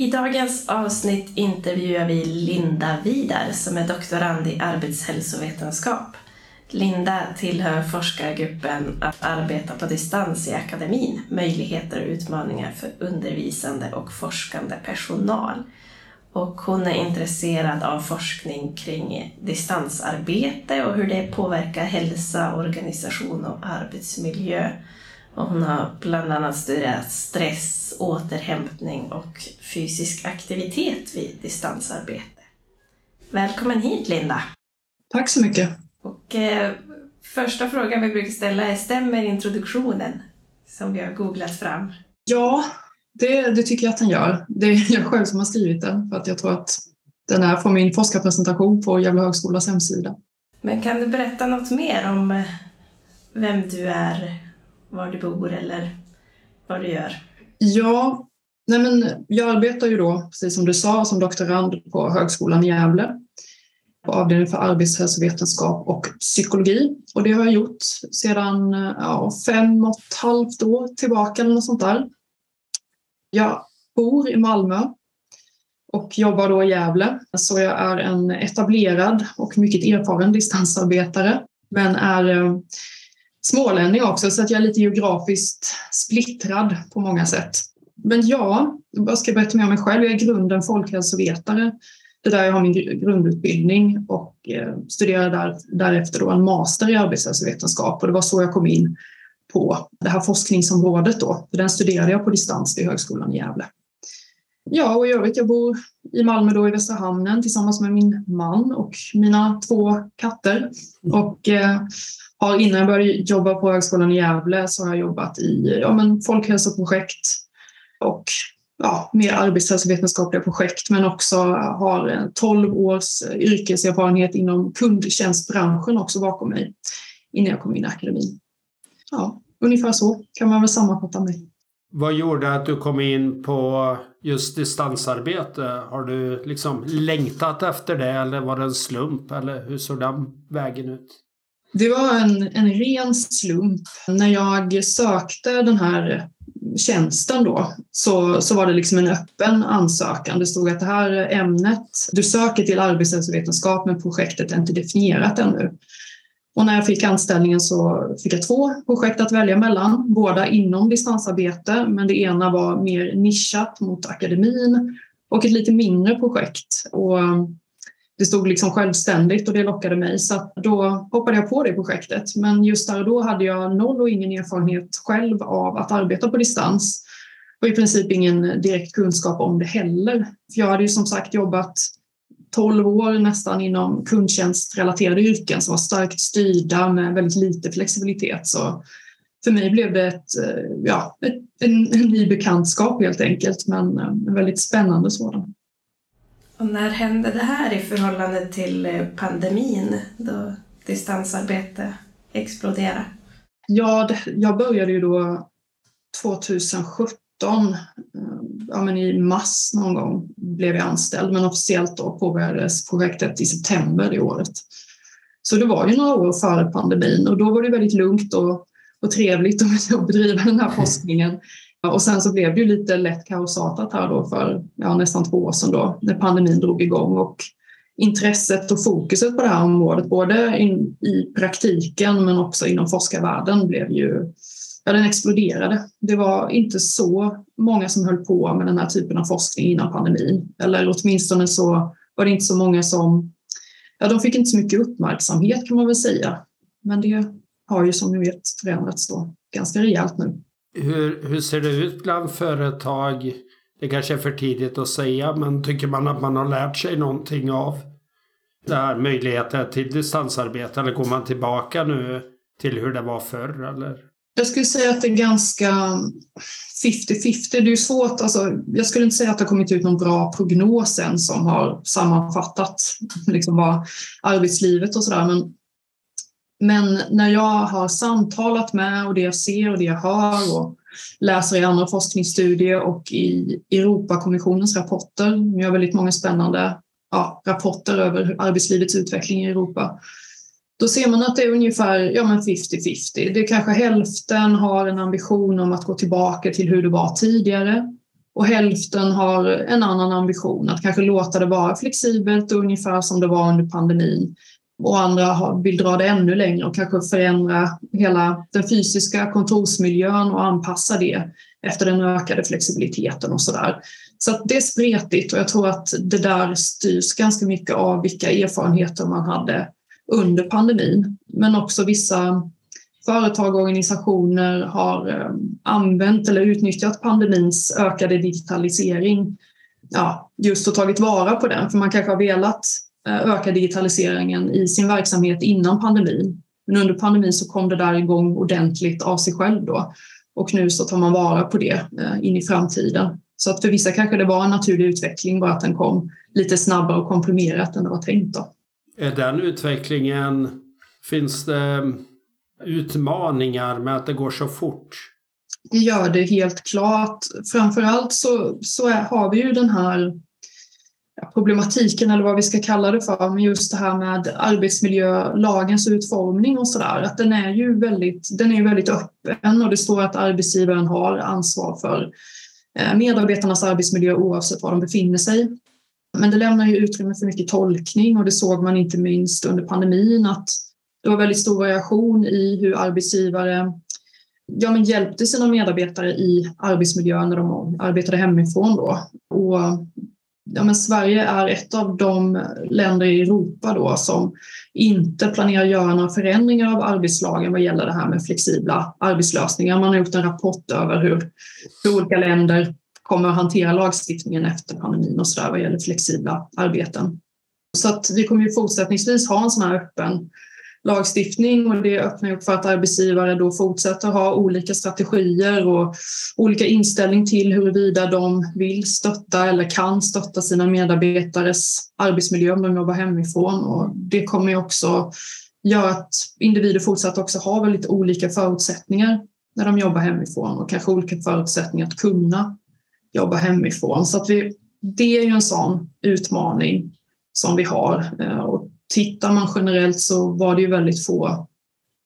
I dagens avsnitt intervjuar vi Linda Vidar som är doktorand i arbetshälsovetenskap. Linda tillhör forskargruppen Att arbeta på distans i akademin, möjligheter och utmaningar för undervisande och forskande personal. Och hon är intresserad av forskning kring distansarbete och hur det påverkar hälsa, organisation och arbetsmiljö. Och hon har bland annat studerat stress, återhämtning och fysisk aktivitet vid distansarbete. Välkommen hit Linda! Tack så mycket! Och eh, första frågan vi brukar ställa är, stämmer introduktionen som vi har googlat fram? Ja, det, det tycker jag att den gör. Det är jag själv som har skrivit den för att jag tror att den är från min forskarpresentation på Gävle högskolas hemsida. Men kan du berätta något mer om eh, vem du är, var du bor eller vad du gör? Ja, nej men jag arbetar ju då, precis som du sa, som doktorand på Högskolan i Gävle på avdelningen för arbetshälsovetenskap och psykologi. Och det har jag gjort sedan ja, fem och ett halvt år tillbaka eller något sånt där. Jag bor i Malmö och jobbar då i Gävle. Så jag är en etablerad och mycket erfaren distansarbetare men är eh, smålänning också så att jag är lite geografiskt splittrad på många sätt. Men ja, jag ska berätta mer om mig själv? Jag är i grunden folkhälsovetare. Det är där jag har min grundutbildning och eh, studerade där, därefter då en master i arbetshälsovetenskap och det var så jag kom in på det här forskningsområdet då. För den studerade jag på distans vid Högskolan i Gävle. Ja, och i övrigt, jag bor i Malmö då i Västra hamnen tillsammans med min man och mina två katter. Och eh, har innan jag började jobba på Högskolan i Gävle så har jag jobbat i ja, men folkhälsoprojekt och ja, mer arbetshälsovetenskapliga projekt men också har 12 års yrkeserfarenhet inom kundtjänstbranschen också bakom mig innan jag kom in i akademin. Ja, ungefär så kan man väl sammanfatta mig. Vad gjorde att du kom in på just distansarbete? Har du liksom längtat efter det eller var det en slump eller hur såg den vägen ut? Det var en, en ren slump. När jag sökte den här tjänsten då så, så var det liksom en öppen ansökan. Det stod att det här ämnet, du söker till arbetshälsovetenskap men projektet är inte definierat ännu. Och när jag fick anställningen så fick jag två projekt att välja mellan, båda inom distansarbete, men det ena var mer nischat mot akademin och ett lite mindre projekt. Och det stod liksom självständigt och det lockade mig så då hoppade jag på det projektet. Men just där och då hade jag noll och ingen erfarenhet själv av att arbeta på distans och i princip ingen direkt kunskap om det heller. För jag hade ju som sagt jobbat 12 år nästan inom kundtjänstrelaterade yrken som var starkt styrda med väldigt lite flexibilitet. Så för mig blev det ett, eh, ja, en, en ny bekantskap helt enkelt, men eh, en väldigt spännande sådan. Och när hände det här i förhållande till eh, pandemin då distansarbete exploderade? Ja, jag började ju då 2017. Eh, ja, men I mars någon gång blev jag anställd men officiellt då påbörjades projektet i september det året. Så det var ju några år före pandemin och då var det väldigt lugnt och, och trevligt att bedriva den här forskningen och sen så blev det ju lite lätt kaosartat här då för ja, nästan två år sedan då när pandemin drog igång och intresset och fokuset på det här området, både in, i praktiken men också inom forskarvärlden blev ju, ja den exploderade. Det var inte så många som höll på med den här typen av forskning innan pandemin, eller åtminstone så var det inte så många som, ja de fick inte så mycket uppmärksamhet kan man väl säga. Men det har ju som ni vet förändrats då ganska rejält nu. Hur, hur ser det ut bland företag? Det kanske är för tidigt att säga, men tycker man att man har lärt sig någonting av det här möjligheten till distansarbete? Eller går man tillbaka nu till hur det var förr? Eller? Jag skulle säga att det är ganska 50-50. Det är svårt, alltså, jag skulle inte säga att det har kommit ut någon bra prognos än som har sammanfattat liksom vad arbetslivet och sådär. Men, men när jag har samtalat med och det jag ser och det jag hör och läser i andra forskningsstudier och i Europakommissionens rapporter, Vi har väldigt många spännande ja, rapporter över arbetslivets utveckling i Europa, då ser man att det är ungefär ja, 50-50. Det är kanske hälften har en ambition om att gå tillbaka till hur det var tidigare och hälften har en annan ambition, att kanske låta det vara flexibelt och ungefär som det var under pandemin. Och andra vill dra det ännu längre och kanske förändra hela den fysiska kontorsmiljön och anpassa det efter den ökade flexibiliteten och sådär. Så att det är spretigt och jag tror att det där styrs ganska mycket av vilka erfarenheter man hade under pandemin. Men också vissa företag och organisationer har eh, använt eller utnyttjat pandemins ökade digitalisering ja, just och tagit vara på den. För man kanske har velat öka digitaliseringen i sin verksamhet innan pandemin. Men under pandemin så kom det där igång ordentligt av sig själv då. Och nu så tar man vara på det eh, in i framtiden. Så att för vissa kanske det var en naturlig utveckling, bara att den kom lite snabbare och komprimerat än det var tänkt. Då. Är den utvecklingen, finns det utmaningar med att det går så fort? Det gör det helt klart. Framförallt så, så är, har vi ju den här problematiken eller vad vi ska kalla det för, men just det här med arbetsmiljölagens utformning och sådär, att den är ju väldigt, den är väldigt öppen och det står att arbetsgivaren har ansvar för eh, medarbetarnas arbetsmiljö oavsett var de befinner sig. Men det lämnar ju utrymme för mycket tolkning och det såg man inte minst under pandemin att det var väldigt stor variation i hur arbetsgivare ja, men hjälpte sina medarbetare i arbetsmiljön när de arbetade hemifrån. Då. Och, ja, men Sverige är ett av de länder i Europa då som inte planerar att göra några förändringar av arbetslagen vad gäller det här med flexibla arbetslösningar. Man har gjort en rapport över hur, hur olika länder kommer att hantera lagstiftningen efter pandemin och så där vad gäller flexibla arbeten. Så att vi kommer ju fortsättningsvis ha en sån här öppen lagstiftning och det öppnar upp för att arbetsgivare då fortsätter ha olika strategier och olika inställning till huruvida de vill stötta eller kan stötta sina medarbetares arbetsmiljö om de jobbar hemifrån och det kommer ju också göra att individer fortsatt också har väldigt olika förutsättningar när de jobbar hemifrån och kanske olika förutsättningar att kunna jobba hemifrån. Så att vi, det är ju en sån utmaning som vi har. Eh, Tittar man generellt så var det ju väldigt få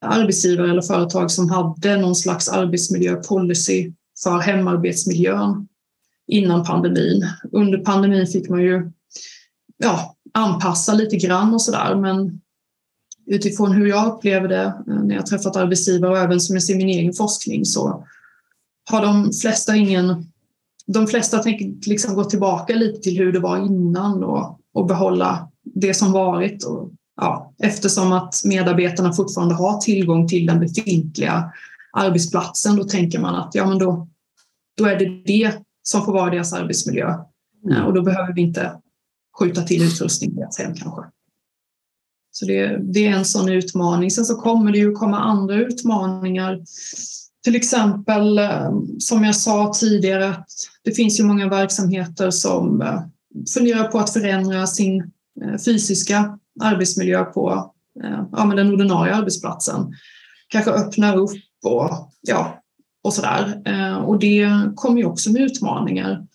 arbetsgivare eller företag som hade någon slags arbetsmiljöpolicy för hemarbetsmiljön innan pandemin. Under pandemin fick man ju ja, anpassa lite grann och sådär men utifrån hur jag upplever det eh, när jag träffat arbetsgivare och även som jag ser min egen forskning så har de flesta ingen de flesta tänker liksom gå tillbaka lite till hur det var innan och, och behålla det som varit. Och, ja, eftersom att medarbetarna fortfarande har tillgång till den befintliga arbetsplatsen, då tänker man att ja, men då, då är det det som får vara deras arbetsmiljö. Mm. Och då behöver vi inte skjuta till utrustning i deras hem kanske. Så det, det, är en sån utmaning. Sen så kommer det ju komma andra utmaningar till exempel, eh, som jag sa tidigare, att det finns ju många verksamheter som eh, funderar på att förändra sin Eh, fysiska arbetsmiljö på eh, ja, men den ordinarie arbetsplatsen. Kanske öppna upp och, ja, och sådär. Eh, och det kommer ju också med utmaningar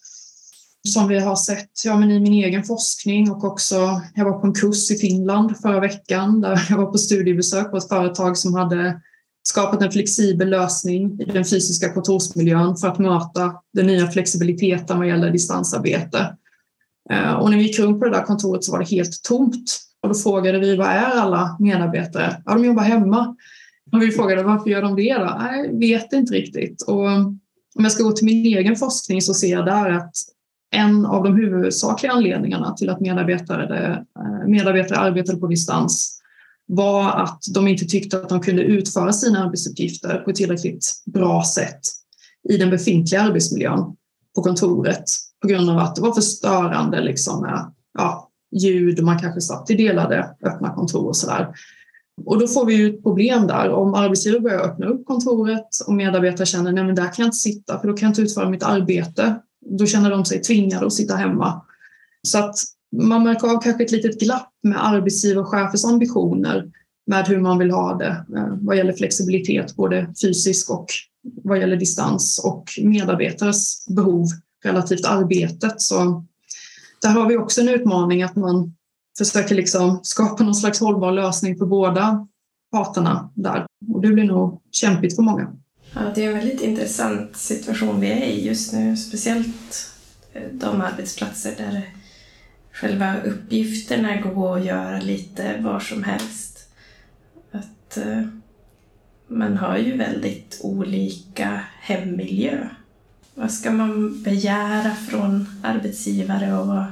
som vi har sett ja, men i min egen forskning och också, jag var på en kurs i Finland förra veckan där jag var på studiebesök på ett företag som hade skapat en flexibel lösning i den fysiska kontorsmiljön för att möta den nya flexibiliteten vad gäller distansarbete. Eh, och när vi gick runt på det där kontoret så var det helt tomt. Och då frågade vi, vad är alla medarbetare? Ja, de jobbar hemma. Och vi frågade, varför gör de det då? Nej, vet inte riktigt. Och om jag ska gå till min egen forskning så ser jag där att en av de huvudsakliga anledningarna till att medarbetare, eh, medarbetare arbetade på distans var att de inte tyckte att de kunde utföra sina arbetsuppgifter på ett tillräckligt bra sätt i den befintliga arbetsmiljön på kontoret på grund av att det var för störande liksom, med ja, ljud och man kanske satt i delade öppna kontor och sådär. Och då får vi ju ett problem där. Om arbetsgivare börjar öppna upp kontoret och medarbetare känner nej men där kan jag inte sitta för då kan jag inte utföra mitt arbete. Då känner de sig tvingade att sitta hemma. Så att man märker av kanske ett litet glapp med arbetsgivare och chefers ambitioner med hur man vill ha det eh, vad gäller flexibilitet, både fysisk och vad gäller distans och medarbetares behov relativt arbetet. Så där har vi också en utmaning att man försöker liksom skapa någon slags hållbar lösning för båda parterna där. Och det blir nog kämpigt för många. Ja, det är en väldigt intressant situation vi är i just nu, speciellt eh, de arbetsplatser där själva uppgifterna går att göra lite var som helst. Att eh, man har ju väldigt olika hemmiljö. Vad ska man begära från arbetsgivare och vad,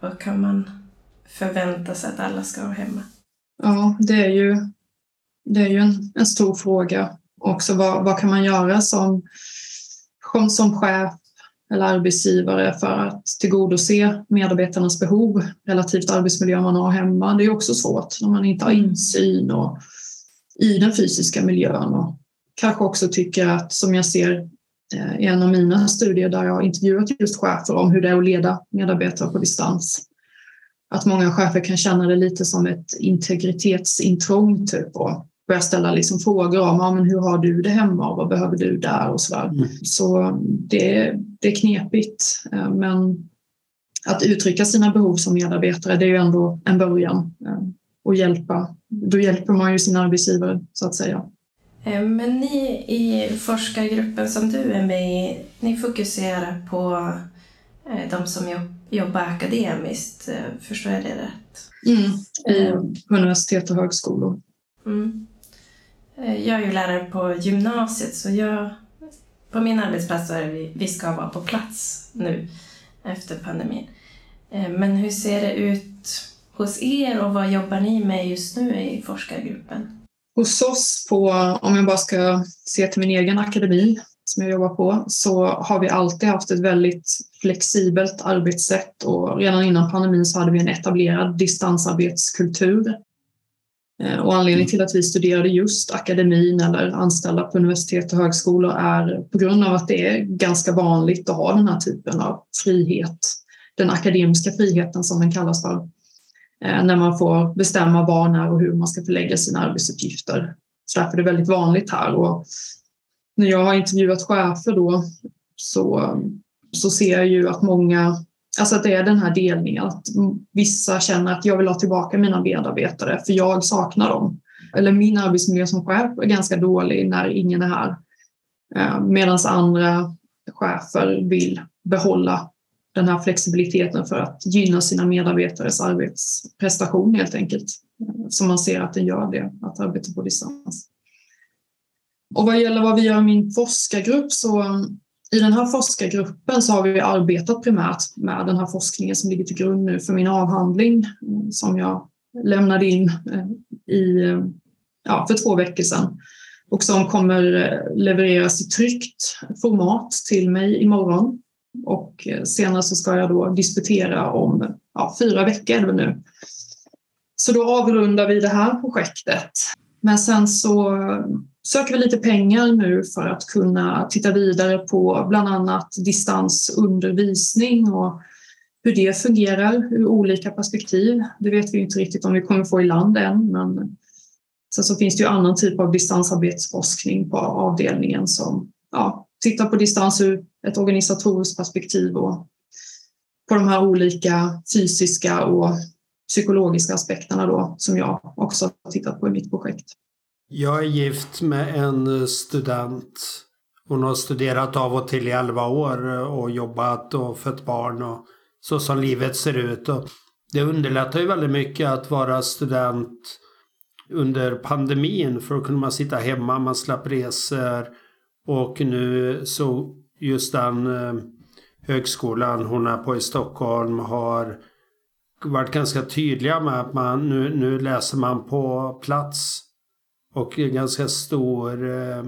vad kan man förvänta sig att alla ska ha hemma? Ja, det är ju, det är ju en, en stor fråga. Också vad, vad kan man göra som, som, som chef eller arbetsgivare för att tillgodose medarbetarnas behov relativt arbetsmiljön man har hemma. Det är också svårt när man inte har insyn och, i den fysiska miljön och kanske också tycker att, som jag ser eh, i en av mina studier där jag har intervjuat just chefer om hur det är att leda medarbetare på distans, att många chefer kan känna det lite som ett integritetsintrång typ och börja ställa liksom frågor om ja, men hur har du det hemma och vad behöver du där och så där. Mm. Så det, det är knepigt. Eh, men att uttrycka sina behov som medarbetare, det är ju ändå en början. Och eh, hjälpa. Då hjälper man ju sin arbetsgivare, så att säga. Eh, men ni i forskargruppen som du är med i, ni fokuserar på de som jobbar akademiskt, förstår jag det rätt? Mm, i universitet och högskolor. Mm. Eh, jag är ju lärare på gymnasiet så jag på min arbetsplats så är vi, vi ska vara på plats nu efter pandemin. Eh, men hur ser det ut hos er och vad jobbar ni med just nu i forskargruppen? Hos oss, på, om jag bara ska se till min egen akademi som jag jobbar på, så har vi alltid haft ett väldigt flexibelt arbetssätt och redan innan pandemin så hade vi en etablerad distansarbetskultur Eh, och anledningen till att vi studerade just akademin eller anställda på universitet och högskolor är på grund av att det är ganska vanligt att ha den här typen av frihet. Den akademiska friheten som den kallas för. Eh, när man får bestämma var, när och hur man ska förlägga sina arbetsuppgifter. Så därför är det väldigt vanligt här. Och när jag har intervjuat chefer då så, så ser jag ju att många Alltså att det är den här delningen, att vissa känner att jag vill ha tillbaka mina medarbetare för jag saknar dem. Eller min arbetsmiljö som chef är ganska dålig när ingen är här. Eh, Medan andra chefer vill behålla den här flexibiliteten för att gynna sina medarbetares arbetsprestation helt enkelt. Eh, så man ser att den gör det, att arbeta på distans. Och vad gäller vad vi gör i min forskargrupp så i den här forskargruppen så har vi arbetat primärt med den här forskningen som ligger till grund nu för min avhandling mm, som jag lämnade in eh, i, eh, ja, för två veckor sedan och som kommer eh, levereras i tryckt format till mig imorgon. Och senare så ska jag då disputera om ja, fyra veckor nu. Så då avrundar vi det här projektet. Men sen så söker vi lite pengar nu för att kunna titta vidare på bland annat distansundervisning och hur det fungerar ur olika perspektiv. Det vet vi inte riktigt om vi kommer få i land än, men sen så finns det ju annan typ av distansarbetsforskning på avdelningen som ja, tittar på distans ur ett organisatoriskt perspektiv och på de här olika fysiska och psykologiska aspekterna då som jag också har tittat på i mitt projekt. Jag är gift med en eh, student. Hon har studerat av och till i 11 år eh, och jobbat och fött barn och så som livet ser ut. Och det underlättar ju väldigt mycket att vara student under pandemin för då kunde man sitta hemma, man slapp resor och nu så just den eh, högskolan hon är på i Stockholm har varit ganska tydliga med att man nu, nu läser man på plats och ganska stor, eh,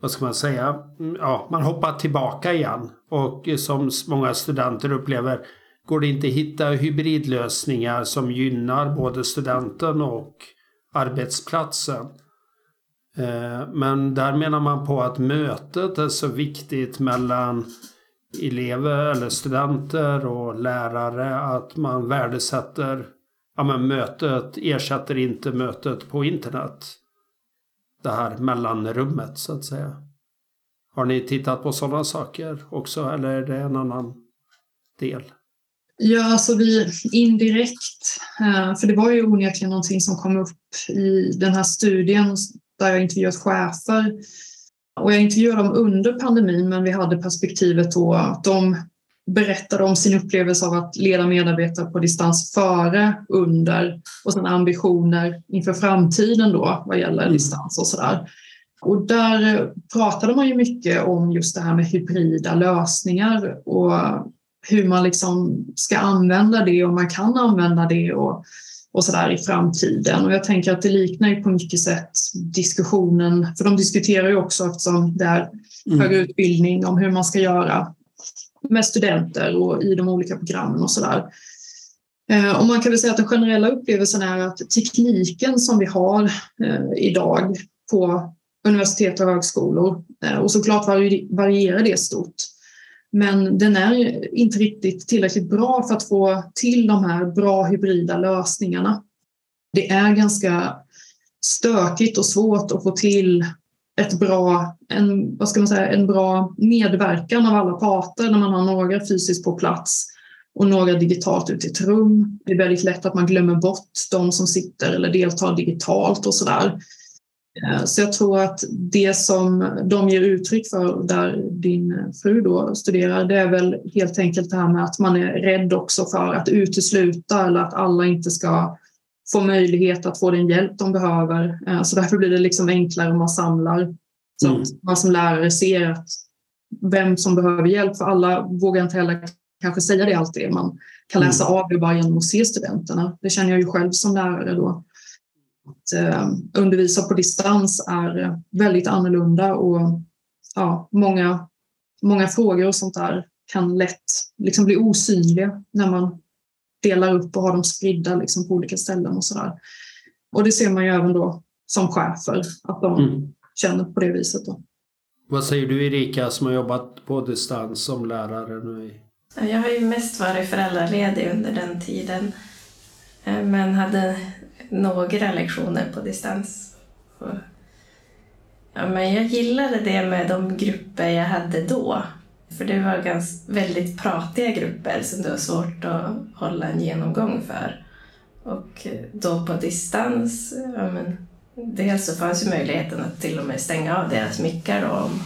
vad ska man säga, mm, ja, man hoppar tillbaka igen. Och som många studenter upplever, går det inte att hitta hybridlösningar som gynnar både studenten och arbetsplatsen. Eh, men där menar man på att mötet är så viktigt mellan elever eller studenter och lärare att man värdesätter ja, men mötet ersätter inte mötet på internet. Det här mellanrummet så att säga. Har ni tittat på sådana saker också eller är det en annan del? Ja, alltså vi indirekt, eh, för det var ju onekligen någonting som kom upp i den här studien där jag intervjuat chefer. Och jag intervjuade dem under pandemin men vi hade perspektivet då att de berättade om sin upplevelse av att leda medarbetare på distans före, under och sen ambitioner inför framtiden då vad gäller mm. distans och sådär. Och där pratade man ju mycket om just det här med hybrida lösningar och hur man liksom ska använda det och man kan använda det och, och så där i framtiden. Och jag tänker att det liknar ju på mycket sätt diskussionen, för de diskuterar ju också eftersom det är mm. högre utbildning om hur man ska göra med studenter och i de olika programmen och sådär. Eh, och man kan väl säga att den generella upplevelsen är att tekniken som vi har eh, idag på universitet och högskolor, eh, och såklart varierar det stort, men den är inte riktigt tillräckligt bra för att få till de här bra hybrida lösningarna. Det är ganska stökigt och svårt att få till ett bra, en, vad ska man säga, en bra medverkan av alla parter när man har några fysiskt på plats och några digitalt ute i ett rum. Det är väldigt lätt att man glömmer bort de som sitter eller deltar digitalt och sådär. Eh, så jag tror att det som de ger uttryck för där din fru då studerar, det är väl helt enkelt det här med att man är rädd också för att utesluta eller att alla inte ska få möjlighet att få den hjälp de behöver. Eh, så därför blir det liksom enklare om man samlar så att mm. man som lärare ser att vem som behöver hjälp, för alla vågar inte heller kanske säga det alltid. Man kan läsa mm. av det bara genom att se studenterna. Det känner jag ju själv som lärare då. Att eh, undervisa på distans är väldigt annorlunda och ja, många, många frågor och sånt där kan lätt liksom bli osynliga när man delar upp och har dem spridda liksom på olika ställen och sådär. Och det ser man ju även då som chefer, att de mm. känner på det viset. Då. Vad säger du Erika som har jobbat på distans som lärare nu? Jag har ju mest varit föräldraledig under den tiden eh, men hade några lektioner på distans. Ja, men jag gillade det med de grupper jag hade då. För det var ganska, väldigt pratiga grupper som det var svårt att hålla en genomgång för. Och eh, då på distans, ja men, dels så fanns ju möjligheten att till och med stänga av deras mickar om,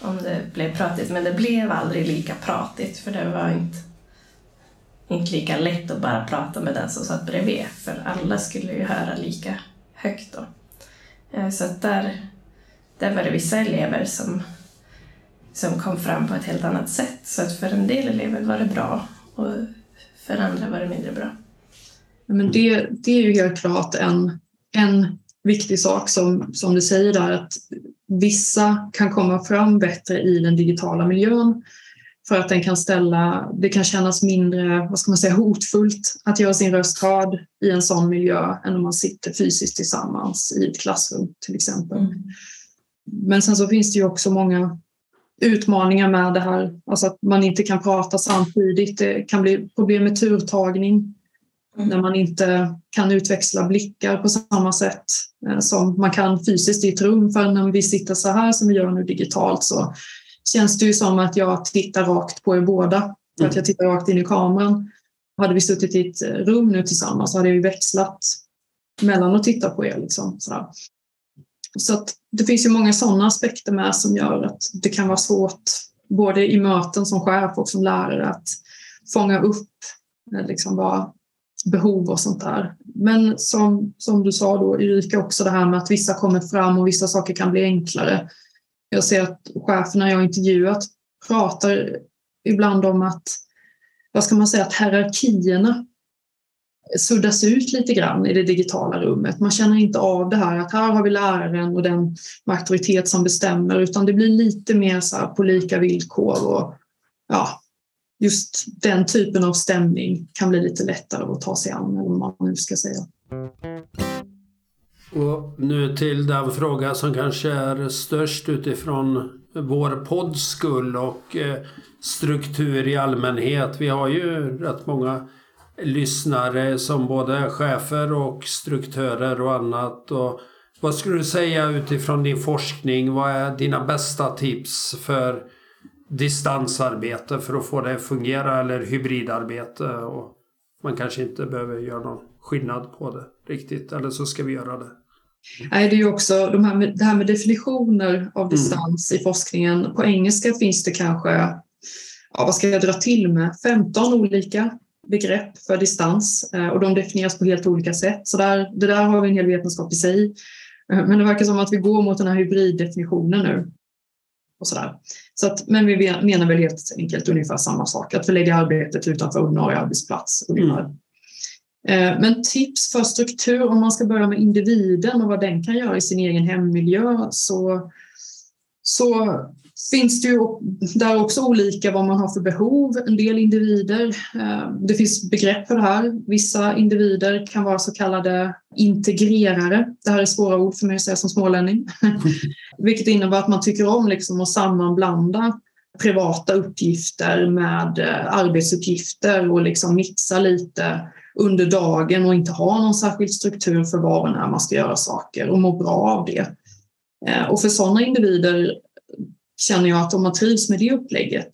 om det blev pratigt. Men det blev aldrig lika pratigt för det var inte, inte lika lätt att bara prata med den som satt bredvid. För alla skulle ju höra lika högt då. Eh, så att där, där var det vissa elever som som kom fram på ett helt annat sätt. Så att för en del elever var det bra och för andra var det mindre bra. Men det, det är ju helt klart en, en viktig sak som, som du säger där att vissa kan komma fram bättre i den digitala miljön för att den kan ställa, det kan kännas mindre vad ska man säga, hotfullt att göra sin röst hörd i en sån miljö än om man sitter fysiskt tillsammans i ett klassrum till exempel. Mm. Men sen så finns det ju också många utmaningar med det här. Alltså att man inte kan prata samtidigt. Det kan bli problem med turtagning mm. när man inte kan utväxla blickar på samma sätt eh, som man kan fysiskt i ett rum. För när vi sitter så här som vi gör nu digitalt så känns det ju som att jag tittar rakt på er båda. För att mm. jag tittar rakt in i kameran. Hade vi suttit i ett rum nu tillsammans så hade jag ju växlat mellan att titta på er. Liksom, sådär. Så att det finns ju många sådana aspekter med som gör att det kan vara svårt både i möten som chef och som lärare att fånga upp eh, liksom bara behov och sånt där. Men som, som du sa då Erika också det här med att vissa kommer fram och vissa saker kan bli enklare. Jag ser att cheferna jag intervjuat pratar ibland om att, vad ska man säga, att hierarkierna suddas ut lite grann i det digitala rummet. Man känner inte av det här att här har vi läraren och den auktoritet som bestämmer utan det blir lite mer så på lika villkor och ja, just den typen av stämning kan bli lite lättare att ta sig an, eller vad man nu ska säga. Och nu till den fråga som kanske är störst utifrån vår podds skull och eh, struktur i allmänhet. Vi har ju rätt många lyssnare som både chefer och struktörer och annat. Och vad skulle du säga utifrån din forskning? Vad är dina bästa tips för distansarbete för att få det att fungera eller hybridarbete? Och man kanske inte behöver göra någon skillnad på det riktigt, eller så ska vi göra det. Nej, det är ju också de här med, det här med definitioner av mm. distans mm. i forskningen. På engelska finns det kanske, ja, vad ska jag dra till med, 15 olika begrepp för distans eh, och de definieras på helt olika sätt. Så där, det där har vi en hel vetenskap i sig. Eh, men det verkar som att vi går mot den här hybriddefinitionen nu. Och så. Så att, men vi menar väl helt enkelt ungefär samma sak, att förlägga arbetet utanför ordinarie arbetsplats. Mm. Eh, men tips för struktur, om man ska börja med individen och vad den kan göra i sin egen hemmiljö så, så finns det ju där också olika vad man har för behov. En del individer, eh, det finns begrepp för det här. Vissa individer kan vara så kallade integrerare. Det här är svåra ord för mig att säga som smålänning. Vilket innebär att man tycker om liksom att sammanblanda privata uppgifter med eh, arbetsuppgifter och liksom mixa lite under dagen och inte ha någon särskild struktur för var och när man ska göra saker och må bra av det. Eh, och för sådana individer känner jag att om man trivs med det upplägget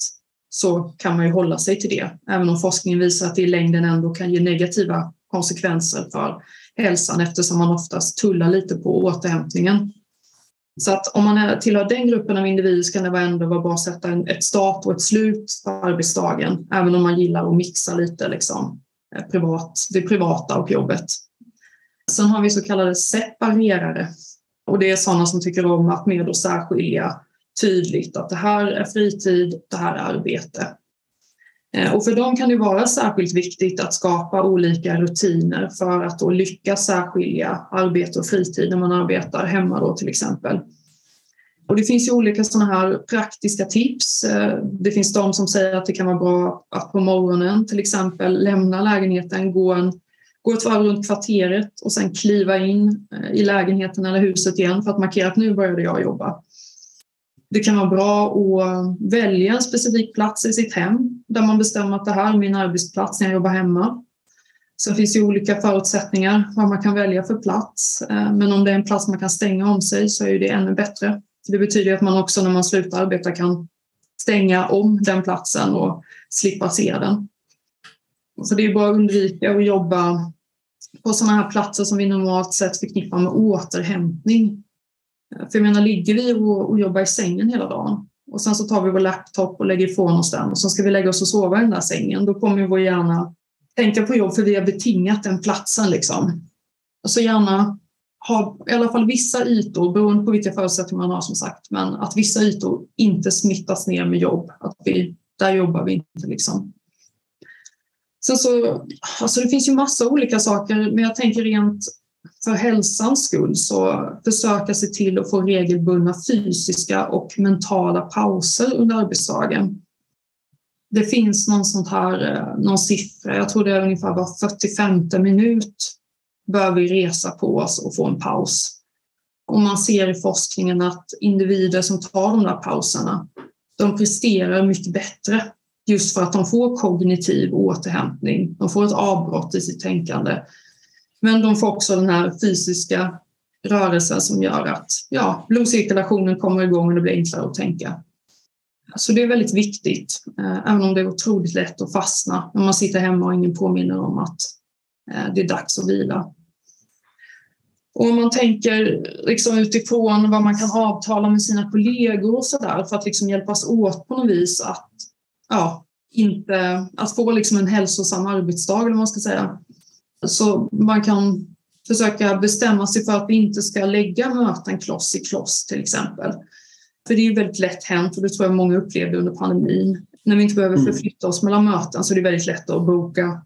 så kan man ju hålla sig till det, även om forskningen visar att det i längden ändå kan ge negativa konsekvenser för hälsan eftersom man oftast tullar lite på återhämtningen. Så att om man tillhör den gruppen av individer så kan det ändå vara bra att sätta ett start och ett slut på arbetsdagen, även om man gillar att mixa lite liksom, eh, privat, det privata och jobbet. Sen har vi så kallade separerare och det är sådana som tycker om att mer då särskilja tydligt att det här är fritid, det här är arbete. Eh, och för dem kan det vara särskilt viktigt att skapa olika rutiner för att då lyckas särskilja arbete och fritid när man arbetar hemma då till exempel. Och det finns ju olika sådana här praktiska tips. Eh, det finns de som säger att det kan vara bra att på morgonen till exempel lämna lägenheten, gå, en, gå ett varv runt kvarteret och sen kliva in eh, i lägenheten eller huset igen för att markera att nu började jag jobba. Det kan vara bra att välja en specifik plats i sitt hem där man bestämmer att det här är min arbetsplats när jag jobbar hemma. Sen finns det olika förutsättningar vad man kan välja för plats. Eh, men om det är en plats man kan stänga om sig så är det ännu bättre. Det betyder att man också när man slutar arbeta kan stänga om den platsen och slippa se den. Så det är bara att undvika att jobba på sådana här platser som vi normalt sett förknippar med återhämtning. För jag menar, ligger vi och, och jobbar i sängen hela dagen och sen så tar vi vår laptop och lägger ifrån oss den och sen ska vi lägga oss och sova i den där sängen, då kommer vår hjärna tänka på jobb för vi har betingat den platsen. Liksom. Så gärna ha i alla fall vissa ytor, beroende på vilka förutsättningar man har som sagt, men att vissa ytor inte smittas ner med jobb. Att vi, där jobbar vi inte. Liksom. Sen så, alltså det finns ju massa olika saker, men jag tänker rent för hälsans skull så försöka se till att få regelbundna fysiska och mentala pauser under arbetsdagen. Det finns någon, sånt här, eh, någon siffra, jag tror det är ungefär var 45 minut bör vi resa på oss och få en paus. Och man ser i forskningen att individer som tar de där pauserna, de presterar mycket bättre just för att de får kognitiv återhämtning. De får ett avbrott i sitt tänkande men de får också den här fysiska rörelsen som gör att ja, blodcirkulationen kommer igång och det blir enklare att tänka. Så det är väldigt viktigt, eh, även om det är otroligt lätt att fastna när man sitter hemma och ingen påminner om att eh, det är dags att vila. Och om man tänker liksom utifrån vad man kan avtala med sina kollegor och så där för att liksom hjälpas åt på något vis att, ja, inte, att få liksom en hälsosam arbetsdag eller vad man ska säga. Så man kan försöka bestämma sig för att vi inte ska lägga möten kloss i kloss till exempel. För det är ju väldigt lätt hänt och det tror jag många upplevde under pandemin. När vi inte behöver mm. förflytta oss mellan möten så är det väldigt lätt att boka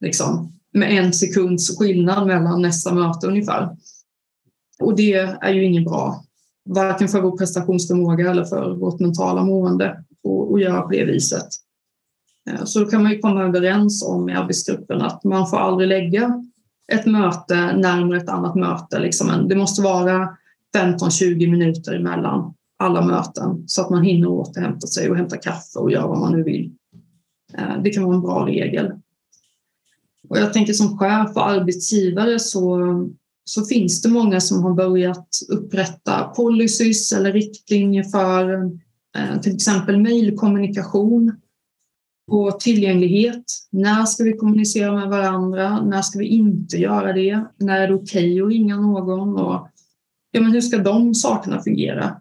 liksom, med en sekunds skillnad mellan nästa möte ungefär. Och det är ju inget bra, varken för vår prestationsförmåga eller för vårt mentala mående att göra på det viset. Eh, så då kan man ju komma överens om i arbetsgruppen att man får aldrig lägga ett möte närmare ett annat möte. Liksom. Det måste vara 15-20 minuter emellan alla möten så att man hinner återhämta sig och hämta kaffe och göra vad man nu vill. Eh, det kan vara en bra regel. Och jag tänker som chef och arbetsgivare så, så finns det många som har börjat upprätta policies eller riktlinjer för eh, till exempel mejlkommunikation och tillgänglighet. När ska vi kommunicera med varandra? När ska vi inte göra det? När är det okej okay att ringa någon? Och, ja, men hur ska de sakerna fungera?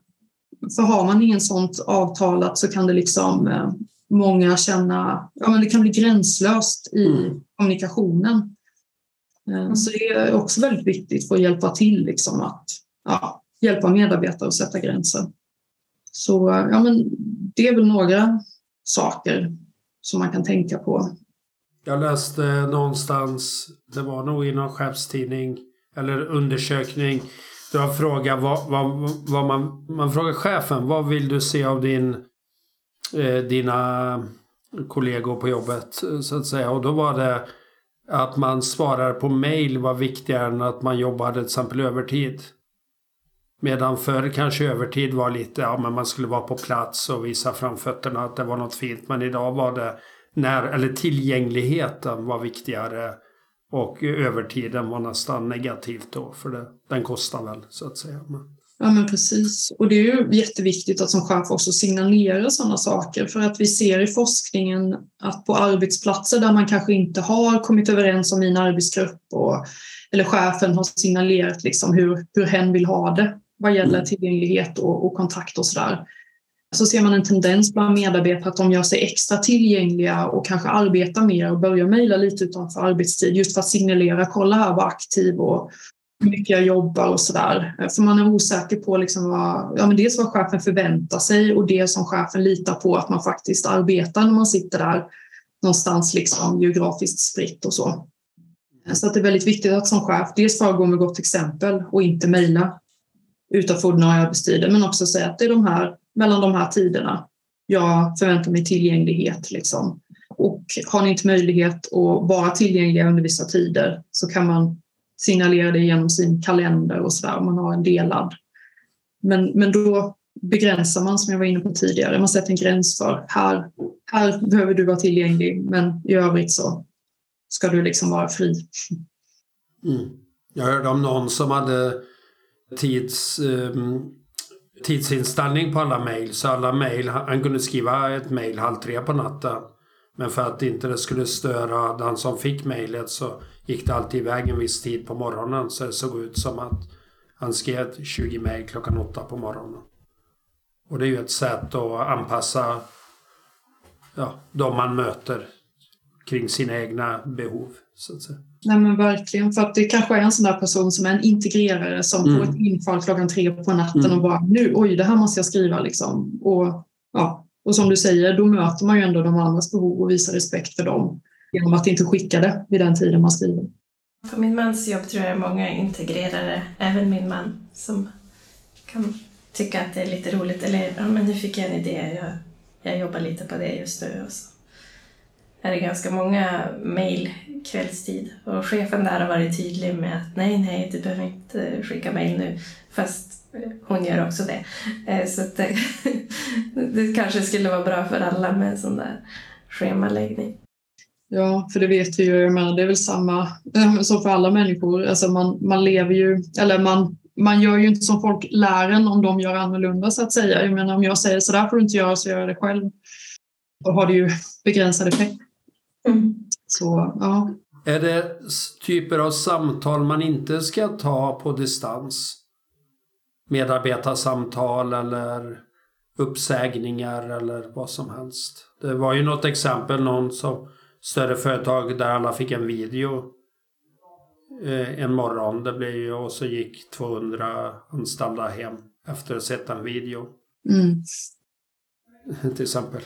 För har man inget sånt avtalat så kan det liksom eh, många känna, ja men det kan bli gränslöst i mm. kommunikationen. Eh, mm. Så det är också väldigt viktigt för att hjälpa till liksom att ja, hjälpa medarbetare att sätta gränser. Så ja, men det är väl några saker som man kan tänka på. Jag läste någonstans, det var nog i någon chefstidning eller undersökning. Det var fråga vad, vad, vad man, man frågar chefen, vad vill du se av din, eh, dina kollegor på jobbet så att säga. Och då var det att man svarar på mail var viktigare än att man jobbade till exempel övertid. Medan förr kanske övertid var lite, ja men man skulle vara på plats och visa framfötterna att det var något fint. Men idag var det när, eller tillgängligheten var viktigare och övertiden var nästan negativt då för det, den kostar väl så att säga. Ja men precis. Och det är ju jätteviktigt att som chef också signalera sådana saker för att vi ser i forskningen att på arbetsplatser där man kanske inte har kommit överens om min arbetsgrupp och, eller chefen har signalerat liksom hur, hur hen vill ha det vad gäller mm. tillgänglighet och, och kontakt och sådär. Så ser man en tendens bland medarbetare att de gör sig extra tillgängliga och kanske arbetar mer och börjar mejla lite utanför arbetstid just för att signalera, kolla här vad aktiv och hur mycket jag jobbar och sådär. För man är osäker på liksom vad, ja men dels vad chefen förväntar sig och det som chefen litar på att man faktiskt arbetar när man sitter där någonstans liksom geografiskt spritt och så. Så att det är väldigt viktigt att som chef dels föregå med gott exempel och inte mejla utanför ordinarie arbetstider, men också säga att det är de här, mellan de här tiderna jag förväntar mig tillgänglighet. Liksom. Och har ni inte möjlighet att vara tillgängliga under vissa tider så kan man signalera det genom sin kalender och sådär om man har en delad. Men, men då begränsar man som jag var inne på tidigare. Man sätter en gräns för här, här behöver du vara tillgänglig men i övrigt så ska du liksom vara fri. Mm. Jag hörde om någon som hade tids, eh, tidsinställning på alla mejl. Så alla mejl, han kunde skriva ett mejl halv tre på natten. Men för att inte det skulle störa den som fick mejlet så gick det alltid iväg en viss tid på morgonen. Så det såg ut som att han skrev 20 mejl klockan åtta på morgonen. Och det är ju ett sätt att anpassa ja, de man möter kring sina egna behov. Så att säga. Nej men verkligen, för att det kanske är en sån där person som är en integrerare som mm. får ett infall klockan tre på natten mm. och bara nu, oj, det här måste jag skriva liksom. Och, ja, och som du säger, då möter man ju ändå de andras behov och visar respekt för dem genom att inte skicka det vid den tiden man skriver. På min mans jobb tror jag många integrerare, även min man, som kan tycka att det är lite roligt. Eller ja, men nu fick jag en idé, jag, jag jobbar lite på det just nu. Och så är det ganska många mejl kvällstid. Och chefen där har varit tydlig med att nej, nej, du behöver inte skicka mejl nu. Fast hon gör också det. Eh, så det, det kanske skulle vara bra för alla med en sån där schemaläggning. Ja, för det vet vi ju, men det är väl samma eh, som för alla människor. Alltså man, man lever ju, eller man, man gör ju inte som folk lär en om de gör annorlunda så att säga. Jag menar om jag säger så där får du inte göra så gör jag det själv. Då har det ju begränsad effekt. Så, ja. Är det typer av samtal man inte ska ta på distans? Medarbetarsamtal eller uppsägningar eller vad som helst. Det var ju något exempel, någon som större företag där alla fick en video eh, en morgon. Det blev ju, och så gick 200 anställda hem efter att ha sett en video. Mm till exempel.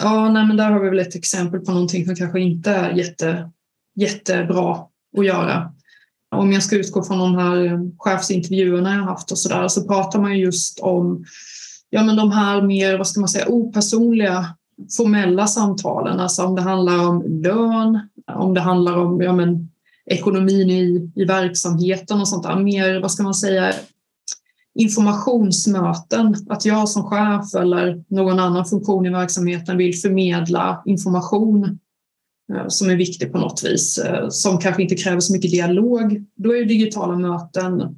ja, nej, men där har vi väl ett exempel på någonting som kanske inte är jätte, jättebra att göra. Om jag ska utgå från de här eh, chefsintervjuerna jag haft och så där så pratar man just om ja, men de här mer, vad ska man säga, opersonliga formella samtalen, alltså om det handlar om lön, om det handlar om ja, men, ekonomin i, i verksamheten och sånt där. Mer, vad ska man säga, informationsmöten. Att jag som chef eller någon annan funktion i verksamheten vill förmedla information eh, som är viktig på något vis, eh, som kanske inte kräver så mycket dialog. Då är digitala möten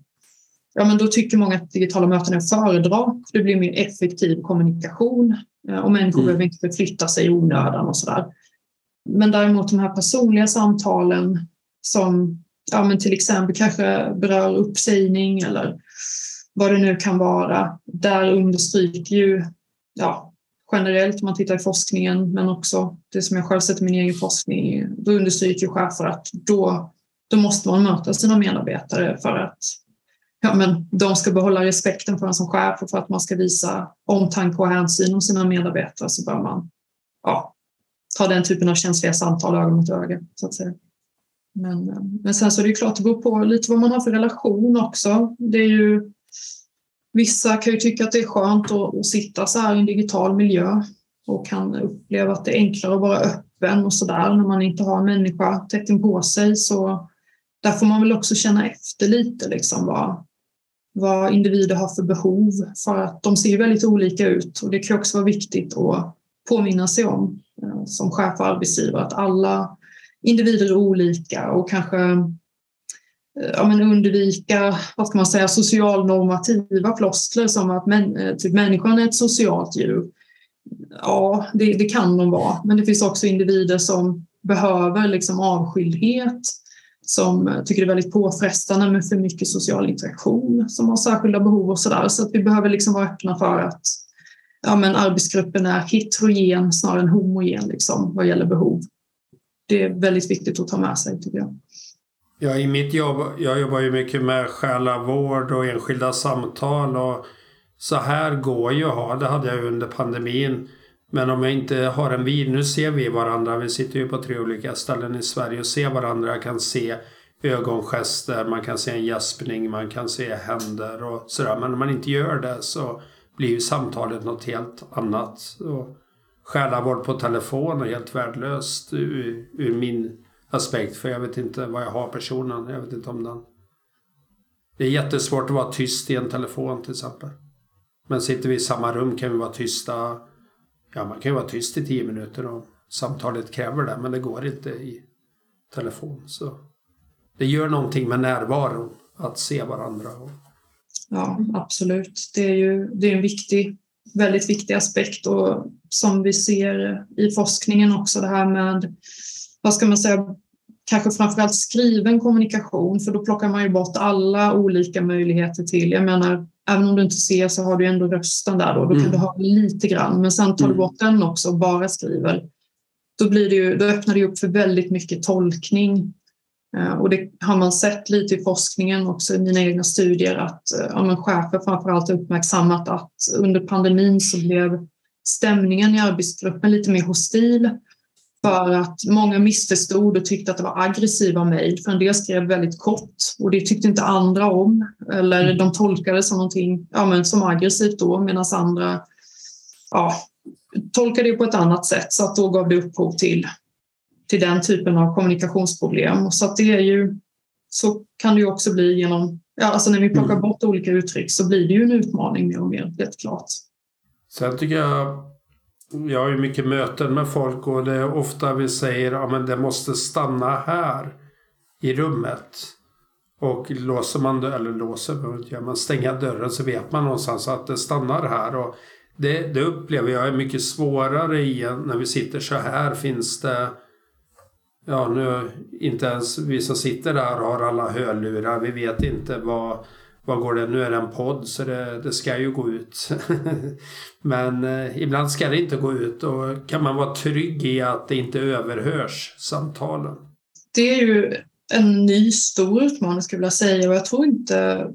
ja, men då tycker många att digitala möten är att föredra. För det blir mer effektiv kommunikation eh, och människor mm. behöver inte förflytta sig i onödan och sådär. Men däremot de här personliga samtalen som ja, men till exempel kanske berör uppsägning eller vad det nu kan vara. Där understryker ju ja, generellt om man tittar i forskningen men också det som jag själv sett i min egen forskning. Då understryker chefer att då, då måste man möta sina medarbetare för att ja, men de ska behålla respekten för en som chef och för att man ska visa omtanke och hänsyn om sina medarbetare så bör man ja, ta den typen av känsliga samtal öga mot öga. Så att säga. Men, eh, men sen så är det klart, det beror på lite vad man har för relation också. Det är ju, vissa kan ju tycka att det är skönt att, att sitta så här i en digital miljö och kan uppleva att det är enklare att vara öppen och sådär när man inte har en människa tätt på sig. Så där får man väl också känna efter lite liksom vad, vad individer har för behov för att de ser väldigt olika ut och det kan också vara viktigt att påminna sig om eh, som chef och arbetsgivare att alla individer är olika och kanske Eh, ja, men undvika vad ska man säga, socialnormativa floskler som att män, eh, typ, människan är ett socialt djur. Ja, det, det, kan de vara, men det finns också individer som behöver liksom avskildhet som eh, tycker det är väldigt påfrestande med för mycket social interaktion, som har särskilda behov och sådär. Så att vi behöver liksom vara öppna för att ja, men arbetsgruppen är heterogen snarare än homogen liksom, vad gäller behov. Det är väldigt viktigt att ta med sig tycker jag. Ja, i mitt jobb, jag jobbar ju mycket med själavård och enskilda samtal och så här går ju att ha, det hade jag under pandemin. Men om jag inte har en vid, nu ser vi varandra, vi sitter ju på tre olika ställen i Sverige och ser varandra. Jag kan se ögongester, man kan se en gäspning, man kan se händer och sådär. Men om man inte gör det så blir ju samtalet något helt annat. Och själavård på telefon är helt värdelöst ur, ur min aspekt. För jag vet inte vad jag har personen. Jag vet inte om den... Det är jättesvårt att vara tyst i en telefon till exempel. Men sitter vi i samma rum kan vi vara tysta Ja, man kan ju vara tyst i tio minuter och samtalet kräver det, men det går inte i telefon. Så det gör någonting med närvaron, att se varandra. Ja, absolut. Det är ju det är en viktig, väldigt viktig aspekt och som vi ser i forskningen också det här med, vad ska man säga, kanske framförallt skriven kommunikation, för då plockar man ju bort alla olika möjligheter till, jag menar även om du inte ser så har du ändå rösten där då, då kan mm. du höra lite grann. Men sen tar du mm. bort den också och bara skriver. Då, blir det ju, då öppnar det upp för väldigt mycket tolkning. Eh, och det har man sett lite i forskningen också i mina egna studier att eh, ja, men chefer framförallt uppmärksammat att under pandemin så blev stämningen i arbetsgruppen lite mer hostil för att många missförstod och tyckte att det var aggressiva mejl. För en del skrev väldigt kort och det tyckte inte andra om. Eller mm. de tolkade det som någonting ja, men som aggressivt då medan andra ja, tolkade det på ett annat sätt. Så att då gav det upphov till, till den typen av kommunikationsproblem. Så att det är ju så kan det ju också bli genom, ja, alltså när vi plockar mm. bort olika uttryck så blir det ju en utmaning mer och mer, helt klart. Sen tycker jag jag har ju mycket möten med folk och det är ofta vi säger att ja, det måste stanna här i rummet. Och låser man dörren, eller låser, man stänga dörren så vet man någonstans att det stannar här. Och det, det upplever jag är mycket svårare i när vi sitter så här finns det Ja nu inte ens vi som sitter där har alla hörlurar. Vi vet inte vad vad går det? Nu är det en podd så det, det ska ju gå ut. Men eh, ibland ska det inte gå ut och kan man vara trygg i att det inte överhörs samtalen? Det är ju en ny stor utmaning skulle jag vilja säga och jag tror inte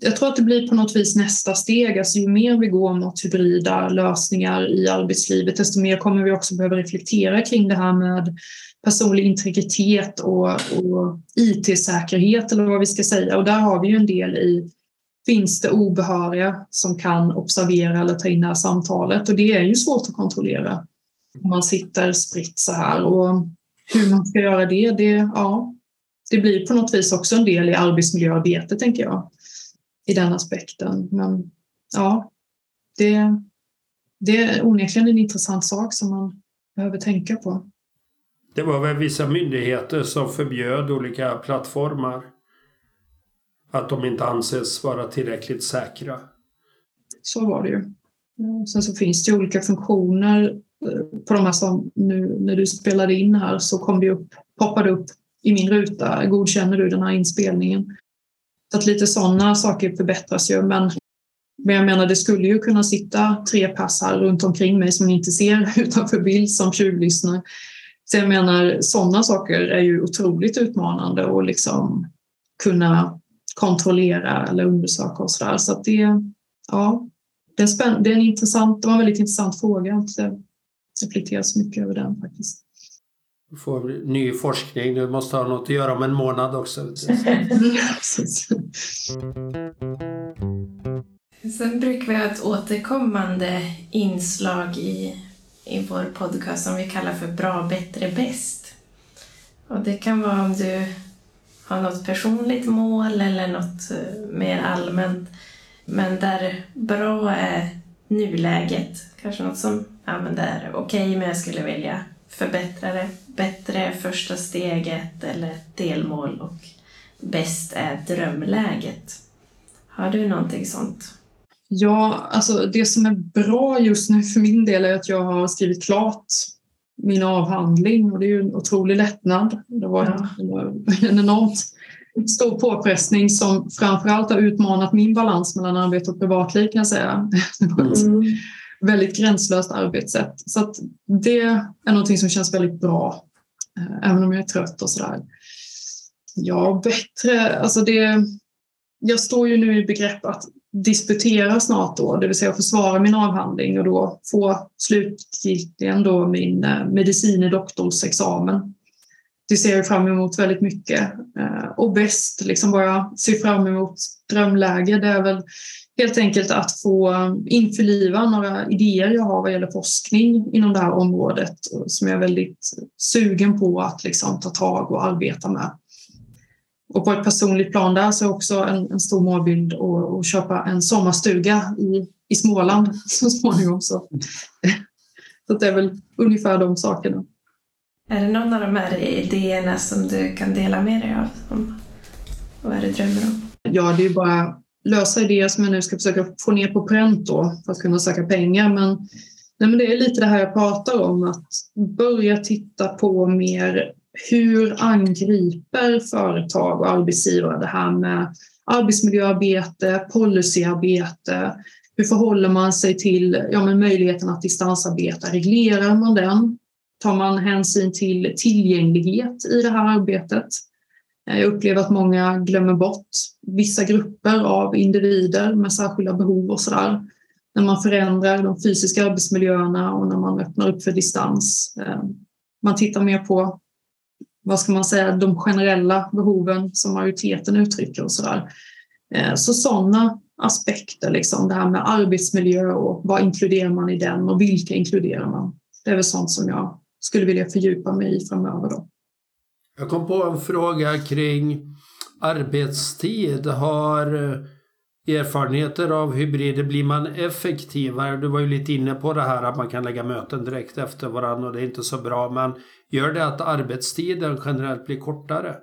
jag tror att det blir på något vis nästa steg. Alltså ju mer vi går mot hybrida lösningar i arbetslivet, desto mer kommer vi också behöva reflektera kring det här med personlig integritet och, och IT-säkerhet eller vad vi ska säga. Och där har vi ju en del i finns det obehöriga som kan observera eller ta in det här samtalet och det är ju svårt att kontrollera om man sitter spritt så här och hur man ska göra det, det, ja, det blir på något vis också en del i arbetsmiljöarbetet tänker jag i den aspekten. Men ja, det, det är onekligen en intressant sak som man behöver tänka på. Det var väl vissa myndigheter som förbjöd olika plattformar att de inte anses vara tillräckligt säkra. Så var det ju. Eh, sen så finns det olika funktioner eh, på de här som nu när du spelade in här så kom det upp, poppade upp i min ruta, godkänner du den här inspelningen? Så att lite sådana saker förbättras ju men, men jag menar det skulle ju kunna sitta tre pass här runt omkring mig som ni inte ser utanför bild som tjuvlyssnar. Så jag menar sådana saker är ju otroligt utmanande att liksom kunna kontrollera eller undersöka och sådär. Så att det, ja, det, är spänn- det, är en intressant, det var en väldigt intressant fråga. Att reflektera så mycket över den faktiskt. Du får ny forskning. Du måste ha något att göra om en månad också. Sen brukar vi ha ett återkommande inslag i, i vår podcast som vi kallar för Bra, bättre, bäst. Och det kan vara om du har något personligt mål eller något eh, mer allmänt. Men där bra är nuläget. Kanske något som ja, men det är okej okay, men jag skulle vilja förbättra det. Bättre är första steget eller delmål och bäst är drömläget. Har du någonting sånt? Ja, alltså det som är bra just nu för min del är att jag har skrivit klart min avhandling och det är ju en otrolig lättnad. Det var en, en enormt stor påpressning som framförallt har utmanat min balans mellan arbete och privatliv kan jag säga. Mm. väldigt gränslöst arbetssätt. Så att det är någonting som känns väldigt bra, eh, även om jag är trött och sådär. Ja, bättre, alltså det... Jag står ju nu i begrepp att disputera snart då, det vill säga försvara min avhandling och då få slutgiltigen då min eh, medicine doktorsexamen. Det ser jag fram emot väldigt mycket. Eh, och bäst, liksom vad jag ser fram emot drömläge, det är väl helt enkelt att få eh, införliva några idéer jag har vad gäller forskning inom det här området som jag är väldigt sugen på att liksom ta tag och arbeta med. Och på ett personligt plan där så är också en, en stor målbild att köpa en sommarstuga i, i Småland så småningom. Så, så det är väl ungefär de sakerna. Är det någon av de här idéerna som du kan dela med dig av? vad är det du drömmer om? Ja, det är bara lösa idéer som jag nu ska försöka få ner på pränt då för att kunna söka pengar. Men, nej, men det är lite det här jag pratar om, att börja titta på mer hur angriper företag och arbetsgivare det här med arbetsmiljöarbete, policyarbete, hur förhåller man sig till ja, men möjligheten att distansarbeta? Reglerar man den? Tar man hänsyn till tillgänglighet i det här arbetet? Jag upplever att många glömmer bort vissa grupper av individer med särskilda behov och sådär. När man förändrar de fysiska arbetsmiljöerna och när man öppnar upp för distans. Eh, man tittar mer på vad ska man säga, de generella behoven som majoriteten uttrycker och sådär. Eh, så sådana aspekter, liksom, det här med arbetsmiljö och vad inkluderar man i den och vilka inkluderar man? Det är väl sånt som jag skulle vilja fördjupa mig i framöver. Då. Jag kom på en fråga kring arbetstid. Har eh, erfarenheter av hybrider, blir man effektivare? Du var ju lite inne på det här att man kan lägga möten direkt efter varandra och det är inte så bra. Men gör det att arbetstiden generellt blir kortare?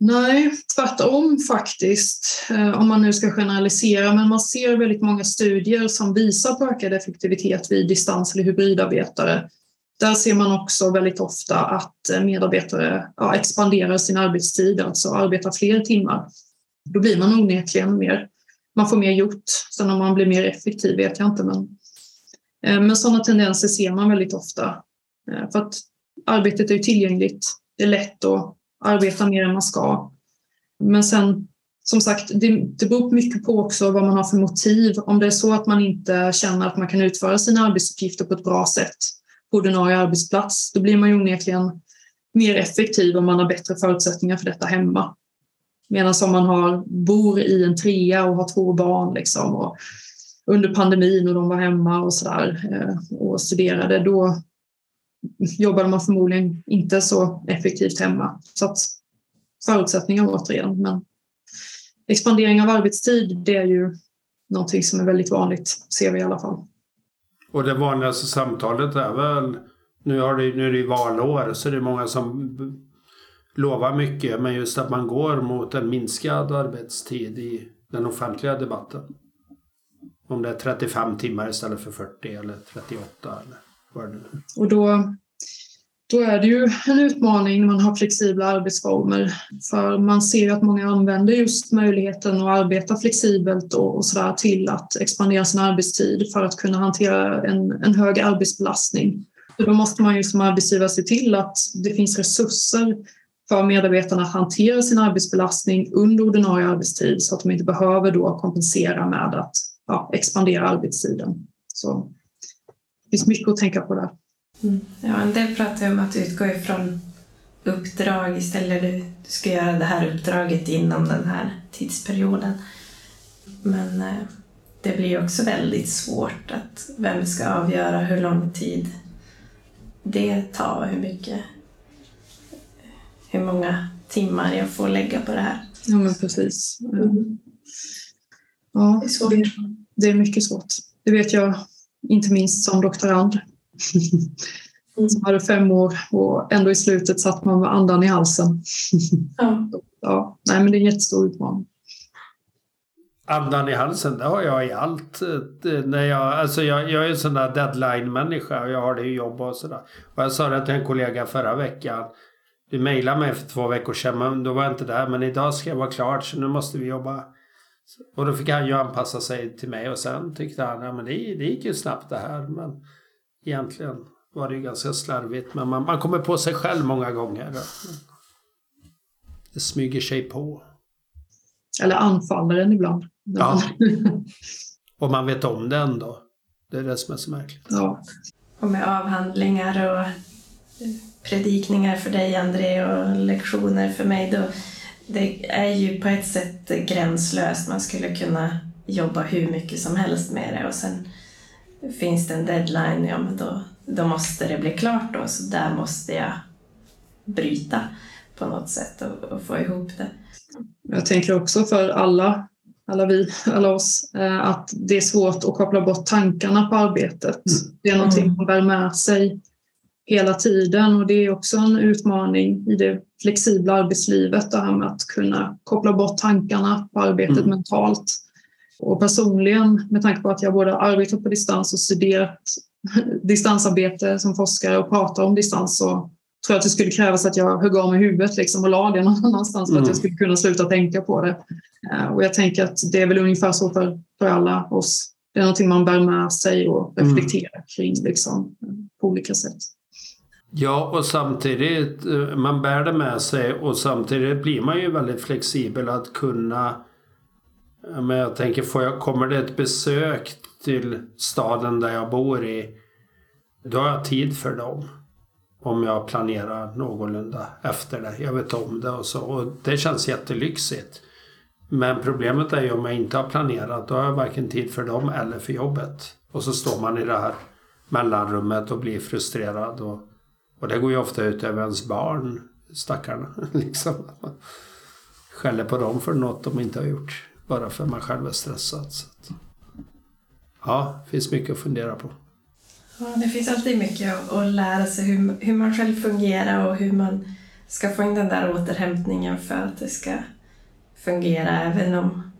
Nej, tvärtom faktiskt. Eh, om man nu ska generalisera. Men man ser väldigt många studier som visar på ökad effektivitet vid distans eller hybridarbetare. Där ser man också väldigt ofta att eh, medarbetare ja, expanderar sin arbetstid, alltså arbetar fler timmar. Då blir man onekligen mer, man får mer gjort. Sen om man blir mer effektiv vet jag inte, men, eh, men sådana tendenser ser man väldigt ofta. För att arbetet är tillgängligt, det är lätt att arbeta mer än man ska. Men sen som sagt, det, det beror mycket på också vad man har för motiv. Om det är så att man inte känner att man kan utföra sina arbetsuppgifter på ett bra sätt på ordinarie arbetsplats. Då blir man ju onekligen mer effektiv om man har bättre förutsättningar för detta hemma. Medan om man har, bor i en trea och har två barn liksom, och under pandemin och de var hemma och så där, eh, och studerade, då jobbade man förmodligen inte så effektivt hemma. Så att förutsättningar återigen. Men expandering av arbetstid, det är ju någonting som är väldigt vanligt, ser vi i alla fall. Och det vanligaste samtalet är väl, nu, har det, nu är det ju valår, så det är många som lovar mycket, men just att man går mot en minskad arbetstid i den offentliga debatten. Om det är 35 timmar istället för 40 eller 38 eller och då, då är det ju en utmaning när man har flexibla arbetsformer. För man ser ju att många använder just möjligheten att arbeta flexibelt och, och sådär till att expandera sin arbetstid för att kunna hantera en, en hög arbetsbelastning. Så då måste man ju som arbetsgivare se till att det finns resurser för medarbetarna att hantera sin arbetsbelastning under ordinarie arbetstid så att de inte behöver då kompensera med att ja, expandera arbetstiden. Så det finns mycket att tänka på där. Mm. Ja, en del pratar ju om att utgå ifrån uppdrag istället. Du, du ska göra det här uppdraget inom den här tidsperioden. Men eh, det blir också väldigt svårt att vem ska avgöra hur lång tid det tar, hur mycket, hur många timmar jag får lägga på det här. Ja, men precis. Mm. Ja, det är, det är mycket svårt. Det vet jag inte minst som doktorand. Mm. Som hade fem år och ändå i slutet satt man med andan i halsen. Ja. ja. Nej, men det är en jättestor utmaning. Andan i halsen, det har jag i allt. När jag, alltså jag, jag är en sån där deadline-människa och jag har det i jobb och sådär. Och jag sa det till en kollega förra veckan. Du mejlade mig för två veckor sedan men då var jag inte där. Men idag ska jag vara klar så nu måste vi jobba. Och då fick han ju anpassa sig till mig och sen tyckte han ja, men det, det gick ju snabbt det här. Men egentligen var det ju ganska slarvigt. Men man, man kommer på sig själv många gånger. Det smyger sig på. Eller anfaller en ibland. Ja. och man vet om det ändå. Det är det som är så märkligt. Ja. Och med avhandlingar och predikningar för dig André och lektioner för mig då det är ju på ett sätt gränslöst. Man skulle kunna jobba hur mycket som helst med det och sen finns det en deadline, ja men då, då måste det bli klart då, så där måste jag bryta på något sätt och, och få ihop det. Jag tänker också för alla, alla vi, alla oss, eh, att det är svårt att koppla bort tankarna på arbetet. Mm. Det är någonting mm. man bär med sig hela tiden och det är också en utmaning i det flexibla arbetslivet, det här med att kunna koppla bort tankarna på arbetet mm. mentalt. Och personligen, med tanke på att jag både arbetat på distans och studerat distansarbete som forskare och pratar om distans så tror jag att det skulle krävas att jag högg av med huvudet liksom och la det någon annanstans för att jag mm. skulle kunna sluta tänka på det. Eh, och jag tänker att det är väl ungefär så för, för alla oss. Det är någonting man bär med sig och mm. reflekterar mm. kring liksom, på olika sätt. Ja, och samtidigt, eh, man bär det med sig och samtidigt blir man ju väldigt flexibel att kunna men jag tänker, får jag, kommer det ett besök till staden där jag bor i, då har jag tid för dem. Om jag planerar någorlunda efter det. Jag vet om det och så. Och det känns jättelyxigt. Men problemet är ju om jag inte har planerat, då har jag varken tid för dem eller för jobbet. Och så står man i det här mellanrummet och blir frustrerad. Och och det går ju ofta ut över ens barn, stackarna. Liksom. Skäller på dem för något de inte har gjort. Bara för att man själv är stressad. Så att, ja, det finns mycket att fundera på. Ja, det finns alltid mycket att lära sig hur, hur man själv fungerar och hur man ska få in den där återhämtningen för att det ska fungera även om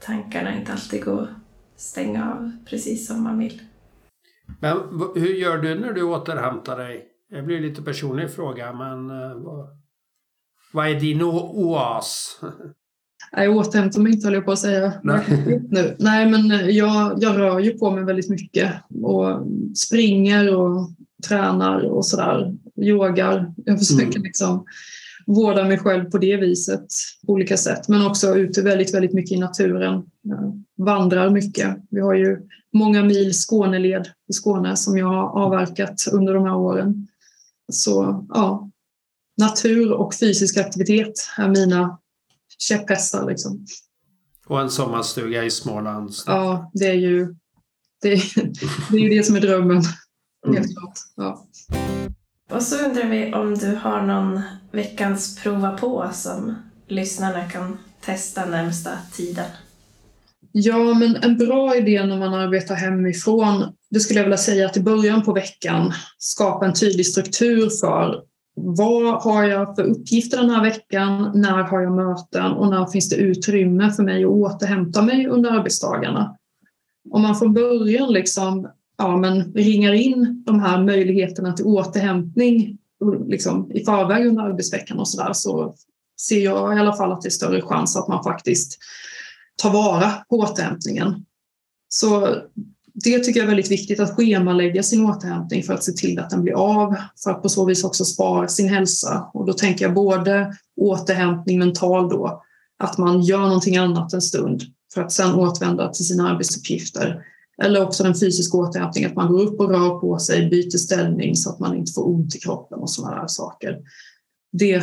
tankarna inte alltid går att stänga av precis som man vill. Men hur gör du när du återhämtar dig? Det blir lite personlig fråga, men uh, vad, vad är din oas? Jag återhämtar mig inte, höll jag på att säga. Nej, nu. Nej men eh, jag, jag rör ju på mig väldigt mycket och springer och tränar och sådär. Yogar. Jag försöker mm. liksom vårda mig själv på det viset på olika sätt. Men också ute väldigt, väldigt mycket i naturen. Jag vandrar mycket. Vi har ju många mil Skåneled i Skåne som jag har avverkat under de här åren. Så ja, natur och fysisk aktivitet är mina käpphästar. Liksom. Och en sommarstuga i Småland. Ja, det är ju det, är, det, är ju det som är drömmen. Mm. Helt klart. Ja. Och så undrar vi om du har någon veckans prova på som lyssnarna kan testa närmsta tiden? Ja, men en bra idé när man arbetar hemifrån, det skulle jag vilja säga att i början på veckan skapa en tydlig struktur för vad har jag för uppgifter den här veckan? När har jag möten och när finns det utrymme för mig att återhämta mig under arbetsdagarna? Om man från början liksom, ja, men ringar in de här möjligheterna till återhämtning liksom, i förväg under arbetsveckan och så där så ser jag i alla fall att det är större chans att man faktiskt Ta vara på återhämtningen. Så det tycker jag är väldigt viktigt att schemalägga sin återhämtning för att se till att den blir av för att på så vis också spara sin hälsa. Och då tänker jag både återhämtning mental då, att man gör någonting annat en stund för att sedan återvända till sina arbetsuppgifter. Eller också den fysiska återhämtningen, att man går upp och rör på sig, byter ställning så att man inte får ont i kroppen och sådana där saker. Det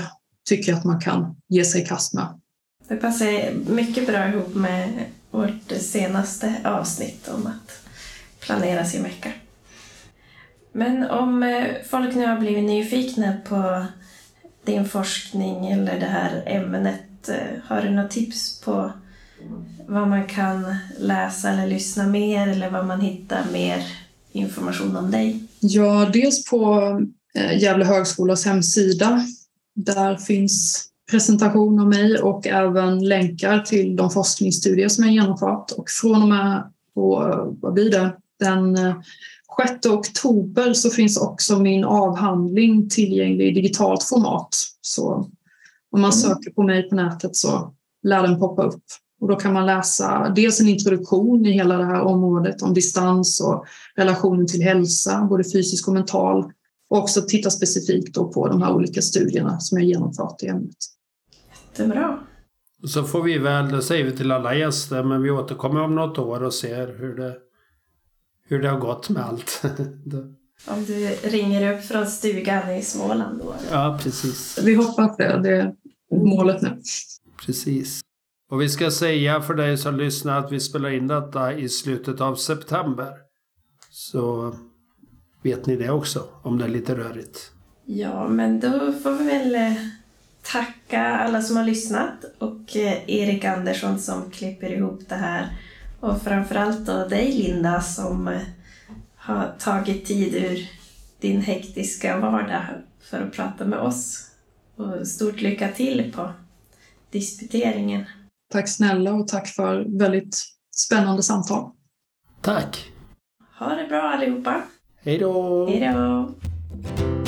tycker jag att man kan ge sig i kast med. Det passar mycket bra ihop med vårt senaste avsnitt om att planera sin vecka. Men om eh, folk nu har blivit nyfikna på din forskning eller det här ämnet, eh, har du några tips på vad man kan läsa eller lyssna mer eller vad man hittar mer information om dig? Ja, dels på eh, Gävle högskolas hemsida där finns presentation av mig och även länkar till de forskningsstudier som jag genomfört. Och från och med på, vad blir det, den 6 eh, oktober så finns också min avhandling tillgänglig i digitalt format. Så om man mm. söker på mig på nätet så lär den poppa upp. Och då kan man läsa dels en introduktion i hela det här området om distans och relationen till hälsa, både fysisk och mental och också titta specifikt på de här olika studierna som jag genomfört i ämnet. Jättebra. Så får vi väl, det säger vi till alla gäster, men vi återkommer om något år och ser hur det, hur det har gått med allt. om du ringer upp från stugan i Småland då? Ja, precis. Vi hoppas det. Det är målet nu. Precis. Och vi ska säga för dig som lyssnar att vi spelar in detta i slutet av september. Så vet ni det också, om det är lite rörigt. Ja, men då får vi väl eh, tacka alla som har lyssnat och eh, Erik Andersson som klipper ihop det här. Och framförallt då dig Linda som eh, har tagit tid ur din hektiska vardag för att prata med oss. Och stort lycka till på disputeringen. Tack snälla och tack för väldigt spännande samtal. Tack! Ha det bra allihopa! Hej då! Hej då!